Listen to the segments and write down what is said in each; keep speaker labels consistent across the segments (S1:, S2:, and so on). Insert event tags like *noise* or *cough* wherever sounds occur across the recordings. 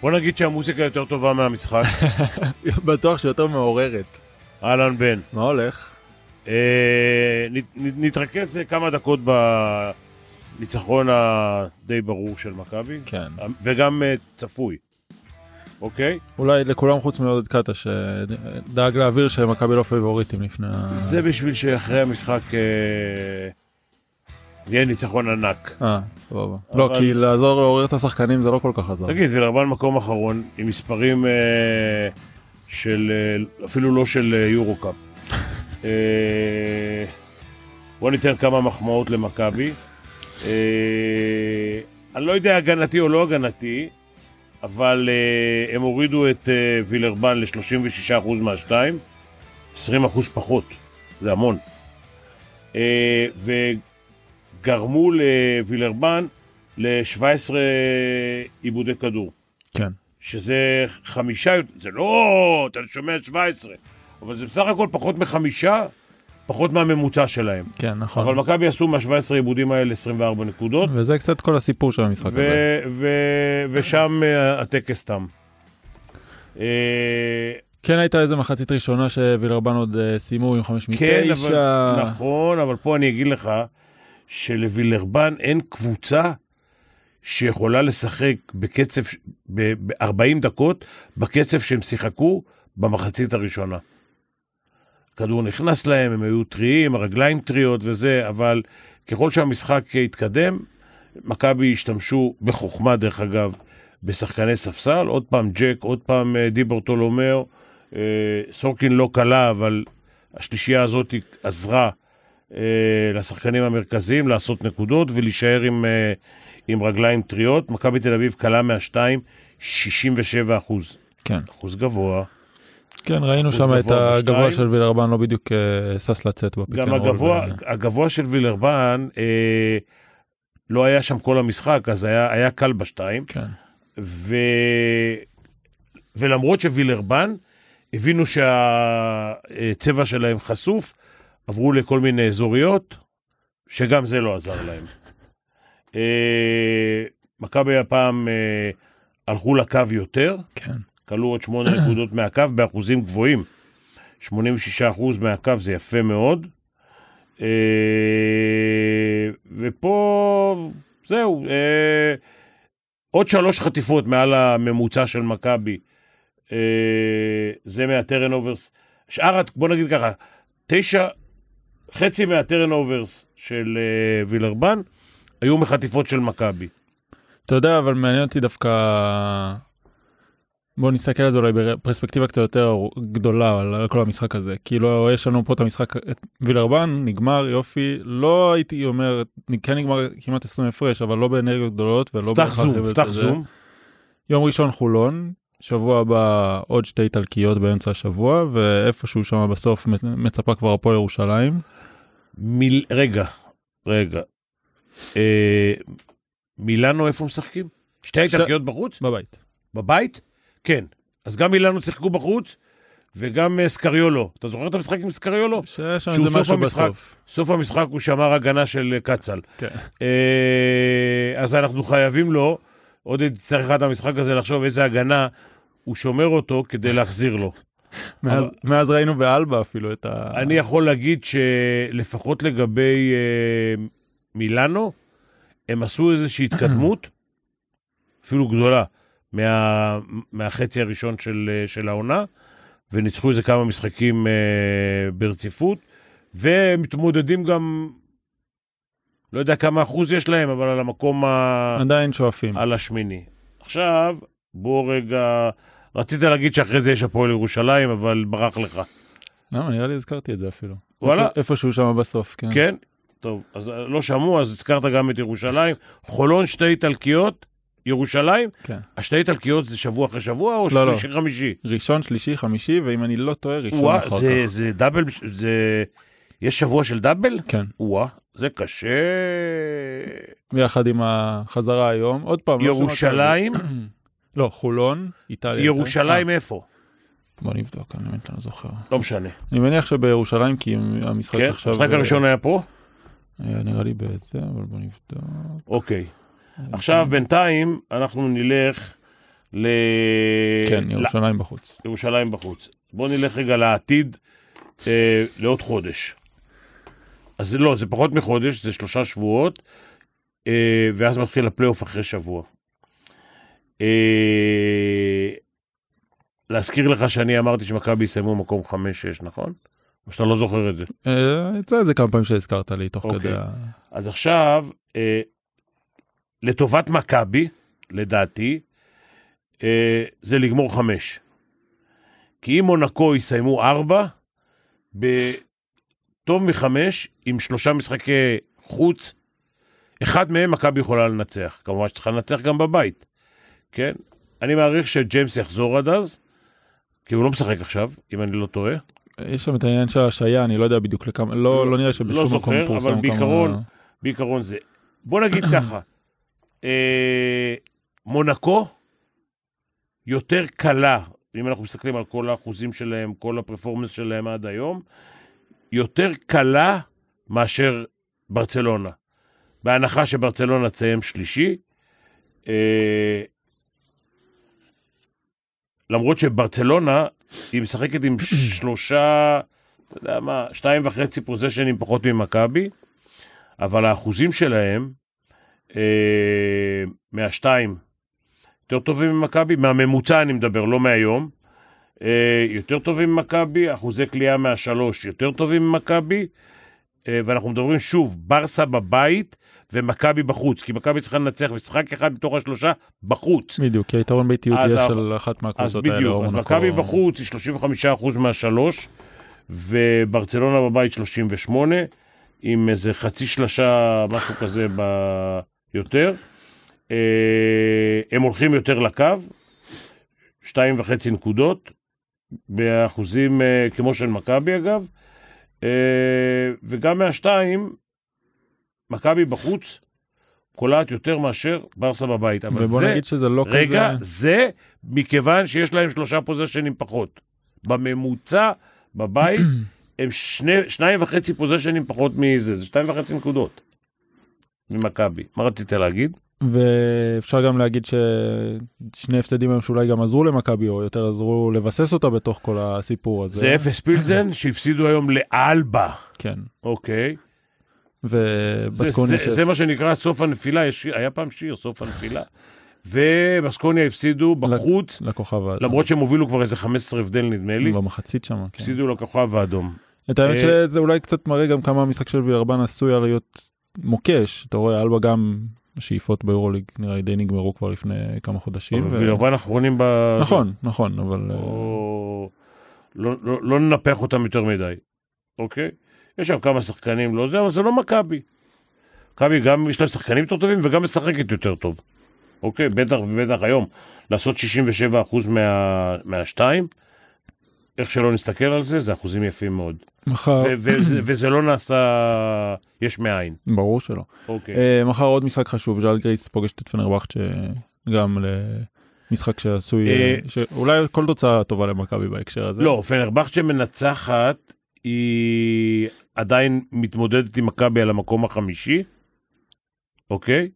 S1: בוא נגיד שהמוזיקה יותר טובה מהמשחק. *laughs*
S2: בטוח שיותר מעוררת.
S1: אהלן בן.
S2: מה הולך?
S1: אה, נ- נ- נתרכז כמה דקות בניצחון הדי ברור של מכבי,
S2: כן.
S1: וגם אה, צפוי, אוקיי?
S2: אולי לכולם חוץ מעודד קטש שדאג להעביר שמכבי לא פייבוריטים לפני ה...
S1: זה בשביל שאחרי המשחק אה, יהיה ניצחון ענק.
S2: אה, סבבה. לא, כי לעזור לעורר את השחקנים זה לא כל כך עזר.
S1: תגיד, וילרבן מקום אחרון עם מספרים אה, של, אה, אפילו לא של אה, יורו קאפ. *laughs* אה, בוא ניתן כמה מחמאות למכבי. אה, אני לא יודע הגנתי או לא הגנתי, אבל אה, הם הורידו את אה, וילרבן ל-36% מהשתיים, 20% פחות, זה המון. אה, וגרמו לווילרבן ל-17 עיבודי כדור.
S2: כן.
S1: שזה חמישה, זה לא, אתה שומע 17, אבל זה בסך הכל פחות מחמישה, פחות מהממוצע שלהם.
S2: כן, נכון.
S1: אבל מכבי עשו מה-17 עיבודים האלה 24 נקודות,
S2: וזה קצת כל הסיפור של המשחק הזה.
S1: ו- ו- ושם אה, הטקס תם. אה,
S2: כן הייתה איזה מחצית ראשונה שווילרבן עוד אה, סיימו עם חמש
S1: כן,
S2: מתשע.
S1: אבל, נכון, אבל פה אני אגיד לך שלווילרבן אין קבוצה שיכולה לשחק בקצב, ב-40 דקות, בקצב שהם שיחקו במחצית הראשונה. הכדור נכנס להם, הם היו טריים, הרגליים טריות וזה, אבל ככל שהמשחק התקדם, מכבי השתמשו בחוכמה, דרך אגב, בשחקני ספסל, עוד פעם ג'ק, עוד פעם אה, די ברטולומאו, אה, סורקין לא קלה, אבל השלישייה הזאת עזרה לשחקנים המרכזיים לעשות נקודות ולהישאר עם, אה, עם רגליים טריות. מכבי תל אביב קלה מהשתיים, 67 אחוז.
S2: כן.
S1: אחוז גבוה.
S2: כן, ראינו שם את
S1: גבוה
S2: הגבוה
S1: בשתיים.
S2: של וילרבן לא בדיוק אה, שש לצאת בפיק
S1: גם הגבוה,
S2: ו-
S1: הגבוה של וילרבן אה, לא היה שם כל המשחק, אז היה, היה קל בשתיים.
S2: כן.
S1: ו... ולמרות שווילרבן הבינו שהצבע שלהם חשוף, עברו לכל מיני אזוריות, שגם זה לא עזר להם. אה, מכבי הפעם אה, הלכו לקו יותר,
S2: כן.
S1: כלו עוד שמונה נקודות מהקו באחוזים גבוהים. 86% מהקו זה יפה מאוד. אה, ופה, זהו, אה, עוד שלוש חטיפות מעל הממוצע של מכבי. אה, זה מה turnovers. שאר, בוא נגיד ככה, תשע, חצי מה turnovers של אה, וילרבן היו מחטיפות של מכבי.
S2: אתה יודע, אבל מעניין אותי דווקא... בוא נסתכל על זה אולי בפרספקטיבה קצת יותר גדולה על כל המשחק הזה. כאילו יש לנו פה את המשחק, את וילרבן נגמר יופי, לא הייתי אומר, כן נגמר כמעט 20 הפרש, אבל לא באנרגיות גדולות ולא
S1: פתח זום, פתח. זום.
S2: יום ראשון חולון, שבוע הבא עוד שתי איטלקיות באמצע השבוע, ואיפשהו שם בסוף מצפה כבר הפועל ירושלים.
S1: מיל... רגע, רגע. אה, מילאנו איפה משחקים? שתי
S2: ש-
S1: איטלקיות בחוץ?
S2: בבית.
S1: בבית? כן. אז גם מילאנו שיחקו בחוץ, וגם אה, סקריולו. אתה זוכר את המשחק עם סקריולו?
S2: שיש שם איזה משהו
S1: המשחק.
S2: בסוף.
S1: סוף המשחק הוא שמר הגנה של אה, קצל.
S2: כן.
S1: אה, אז אנחנו חייבים לו, עוד יצטרך אחד המשחק הזה לחשוב איזה הגנה הוא שומר אותו כדי להחזיר לו.
S2: מאז-
S1: אבל-
S2: מאז ראינו באלבה אפילו את ה...
S1: אני יכול להגיד שלפחות לגבי אה, מילאנו, הם עשו איזושהי התקדמות, *clears throat* אפילו גדולה, מה, מהחצי הראשון של, אה, של העונה, וניצחו איזה כמה משחקים אה, ברציפות, ומתמודדים גם, לא יודע כמה אחוז יש להם, אבל על המקום ה...
S2: עדיין שואפים.
S1: על השמיני. עכשיו, בוא רגע, רצית להגיד שאחרי זה יש הפועל ירושלים, אבל ברח לך.
S2: למה? נראה לי הזכרתי את זה אפילו.
S1: וואלה.
S2: איפשהו שם בסוף, כן.
S1: כן? טוב, אז לא שמעו, אז הזכרת גם את ירושלים. חולון שתי איטלקיות, ירושלים.
S2: כן.
S1: השתי איטלקיות זה שבוע אחרי שבוע או
S2: לא, לא.
S1: שלישי חמישי?
S2: ראשון, שלישי, חמישי, ואם אני לא טועה, ראשון
S1: וואה,
S2: אחר
S1: זה,
S2: כך.
S1: זה דאבל, זה... יש שבוע של דאבל?
S2: כן.
S1: וואה, זה קשה.
S2: ביחד עם החזרה היום. עוד פעם. לא
S1: ירושלים, *clears throat*
S2: לא, חולון, איטליה.
S1: ירושלים
S2: אה,
S1: איפה?
S2: בוא נבדוק, אני באמת לא זוכר.
S1: לא משנה.
S2: אני מניח שבירושלים, כי המשחק
S1: כן?
S2: עכשיו...
S1: המשחק הראשון היה פה?
S2: היה נראה לי בזה, אבל בוא נבדוק.
S1: אוקיי. עכשיו, בינתיים, אנחנו נלך ל...
S2: כן,
S1: ל-
S2: ירושלים בחוץ.
S1: ירושלים בחוץ. בואו נלך רגע לעתיד, אה, לעוד חודש. אז לא, זה פחות מחודש, זה שלושה שבועות, אה, ואז מתחיל הפלייאוף אחרי שבוע. אה, להזכיר לך שאני אמרתי שמכבי יסיימו מקום 5-6, נכון? או שאתה לא זוכר את זה?
S2: יצא את זה כמה פעמים שהזכרת לי תוך
S1: אוקיי.
S2: כדי ה...
S1: אז עכשיו, אה, לטובת מכבי, לדעתי, אה, זה לגמור חמש. כי אם מונקו יסיימו ארבע, ב... טוב מחמש עם שלושה משחקי חוץ. אחד מהם מכבי יכולה לנצח. כמובן שצריכה לנצח גם בבית, כן? אני מעריך שג'יימס יחזור עד אז, כי הוא לא משחק עכשיו, אם אני לא טועה.
S2: יש שם את העניין של השעיה, אני לא יודע בדיוק לכמה, לא, לא לא נראה שבשום
S1: לא זוכר, מקום
S2: פורסם כמה...
S1: אבל בעיקרון,
S2: כמה...
S1: בעיקרון זה. בוא נגיד *clears throat* ככה, אה, מונקו יותר קלה, אם אנחנו מסתכלים על כל האחוזים שלהם, כל הפרפורמנס שלהם עד היום, יותר קלה מאשר ברצלונה. בהנחה שברצלונה תסיים שלישי, אה, למרות שברצלונה, היא משחקת עם שלושה, אתה יודע מה, שתיים וחצי פוזיישנים פחות ממכבי, אבל האחוזים שלהם אה, מהשתיים יותר טובים ממכבי, מהממוצע אני מדבר, לא מהיום. אה, יותר טובים ממכבי, אחוזי קליעה מהשלוש יותר טובים ממכבי, אה, ואנחנו מדברים שוב, ברסה בבית ומכבי בחוץ, כי מכבי צריכה לנצח משחק אחד מתוך השלושה בחוץ.
S2: בדיוק, כי היתרון ביתיות יהיה של אחת מהקבוצות האלה.
S1: בדיוק, אז. מכבי בחוץ היא 35% מהשלוש, וברצלונה בבית 38, עם איזה חצי שלשה, משהו כזה ביותר. אה, הם הולכים יותר לקו, שתיים וחצי נקודות, באחוזים אה, כמו של מכבי אגב, אה, וגם מהשתיים, מכבי בחוץ קולעת יותר מאשר ברסה בבית. אבל
S2: ובוא
S1: זה...
S2: נגיד שזה לא כזה...
S1: רגע, זה מכיוון שיש להם שלושה פוזיישנים פחות. בממוצע, בבית, *clears throat* הם שני, שניים וחצי פוזיישנים פחות מזה, זה שתיים וחצי נקודות. ממכבי. מה רצית להגיד?
S2: ואפשר גם להגיד ששני הפסדים היום שאולי גם עזרו למכבי, או יותר עזרו לבסס אותה בתוך כל הסיפור הזה.
S1: זה אפס פילזן *coughs* שהפסידו היום לאלבה,
S2: כן.
S1: אוקיי? זה,
S2: ובסקוניה
S1: זה, זה מה שנקרא סוף הנפילה, יש, היה פעם שיר, סוף הנפילה. ובסקוניה הפסידו בחוץ,
S2: לכוכב האדום.
S1: למרות שהם הובילו כבר איזה 15 הבדל נדמה לי,
S2: במחצית שם. כן.
S1: הפסידו לכוכב האדום.
S2: את האמת
S1: אה,
S2: שזה אולי קצת מראה גם כמה המשחק של וילרבן עשוי היה להיות מוקש. אתה רואה, אלבה גם השאיפות ביורוליג נראה לי די נגמרו כבר לפני כמה חודשים.
S1: אבל
S2: ו-
S1: וילרבן אחרונים ב...
S2: נכון, נכון, אבל... אה.
S1: לא, לא, לא ננפח אותם יותר מדי, אוקיי? יש שם כמה שחקנים, לא זה, אבל זה לא מכבי. מכבי גם יש להם שחקנים יותר טובים וגם משחקת יותר טוב. אוקיי? בטח ובטח היום. לעשות 67% מה, מהשתיים, איך שלא נסתכל על זה, זה אחוזים יפים מאוד.
S2: מחר,
S1: ו- וזה, וזה לא נעשה יש מאין.
S2: ברור שלא.
S1: אוקיי.
S2: אה, מחר עוד משחק חשוב, ז'אל גרייס פוגשת את פנרבכט שגם למשחק שעשוי, אה,
S1: אה,
S2: שאולי כל תוצאה טובה למכבי בהקשר הזה.
S1: לא, פנרבכצ'ה מנצחת, היא עדיין מתמודדת עם מכבי על המקום החמישי, אוקיי?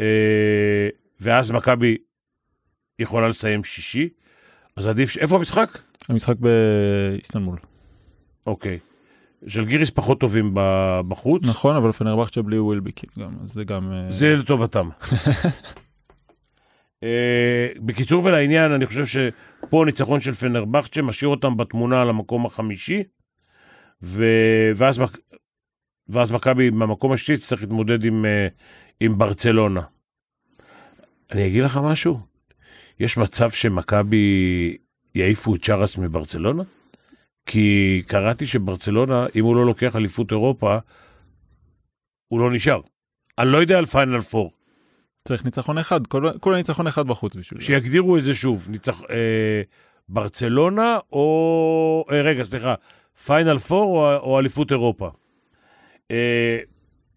S1: אה, ואז מכבי יכולה לסיים שישי, אז עדיף, ש- איפה המשחק?
S2: המשחק באיסטנבול.
S1: אוקיי. ז'לגיריס פחות טובים בחוץ,
S2: נכון, אבל פנרבכט בלי ווילביק גם, אז זה גם... אה,
S1: זה לטובתם. *laughs* אה, בקיצור ולעניין, אני חושב שפה ניצחון של פנרבכצ'ה משאיר אותם בתמונה על המקום החמישי, ו... ואז, מק- ואז מכבי מהמקום השישי צריך להתמודד עם, אה, עם ברצלונה. אני אגיד לך משהו, יש מצב שמכבי יעיפו את שאראס מברצלונה? כי קראתי שברצלונה, אם הוא לא לוקח אליפות אירופה, הוא לא נשאר. אני לא יודע על פיינל פור.
S2: צריך ניצחון אחד, כל- כולה ניצחון אחד בחוץ בשביל זה.
S1: שיגדירו את זה שוב, ניצח... אה, ברצלונה או... אה, רגע, סליחה, פיינל פור או, או אליפות אירופה. אה,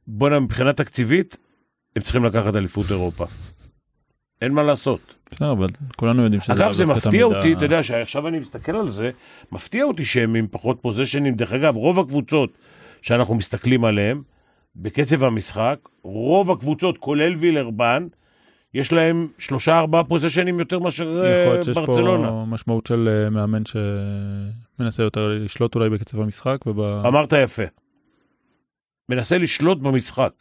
S1: בוא'נה, מבחינה תקציבית, הם צריכים לקחת אליפות אירופה. אין מה לעשות.
S2: בסדר, אבל כולנו יודעים שזה...
S1: אגב, זה
S2: לאו דווקא
S1: מפתיע אותי, אתה יודע, שעכשיו אני מסתכל על זה, מפתיע אותי שהם עם פחות פוזיישנים. דרך אגב, רוב הקבוצות שאנחנו מסתכלים עליהן, בקצב המשחק, רוב הקבוצות, כולל וילרבן, יש להם שלושה ארבעה פוזיישנים יותר מאשר אה,
S2: יכול להיות שיש
S1: ברצלונה.
S2: פה משמעות של אה, מאמן שמנסה יותר לשלוט אולי בקצב המשחק.
S1: אמרת יפה. מנסה לשלוט במשחק.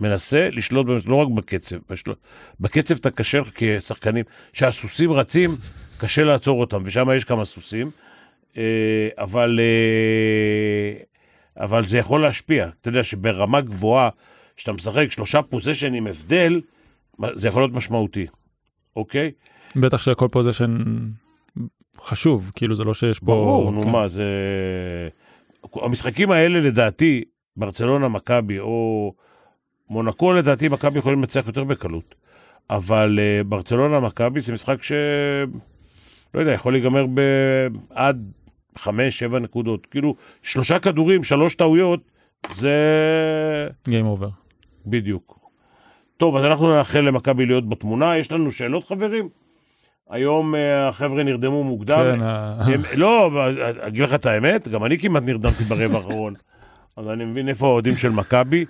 S1: מנסה לשלוט לא רק בקצב. בשל... בקצב אתה קשה לך כשחקנים, כשהסוסים רצים, קשה לעצור אותם, ושם יש כמה סוסים. אה, אבל, אה, אבל זה יכול להשפיע. אתה יודע שברמה גבוהה, כשאתה משחק שלושה פוזיישן עם הבדל, זה יכול להיות משמעותי, אוקיי?
S2: בטח שכל פוזיישן חשוב, כאילו זה לא שיש פה...
S1: ברור, נו
S2: כן.
S1: מה, זה... המשחקים האלה לדעתי, ברצלונה, מכבי או מונקו, לדעתי מכבי יכולים לנצח יותר בקלות. אבל uh, ברצלונה, מכבי זה משחק ש... לא יודע, יכול להיגמר בעד חמש, שבע נקודות. כאילו, שלושה כדורים, שלוש טעויות, זה...
S2: Game over.
S1: בדיוק. טוב, אז אנחנו נאחל למכבי להיות בתמונה. יש לנו שאלות, חברים? היום אה, החבר'ה נרדמו מוקדם.
S2: כן, ה-
S1: הם, לא, אגיד לך את האמת, גם אני כמעט נרדמתי ברבע האחרון. *laughs* אז אני מבין איפה האוהדים של מכבי.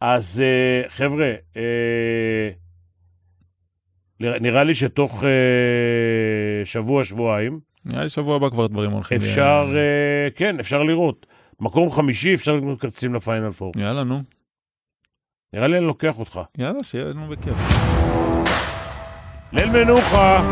S1: אז אה, חבר'ה, אה, נראה לי שתוך אה, שבוע, שבועיים,
S2: נראה לי שבוע הבא כבר דברים הולכים.
S1: אפשר, אה, כן, אפשר לראות. מקום חמישי, אפשר לקנות כרטיסים לפיינל פור.
S2: יאללה, נו.
S1: נראה לי אני לוקח אותך.
S2: יאללה, שיהיה לנו בכיף.
S1: ליל מנוחה.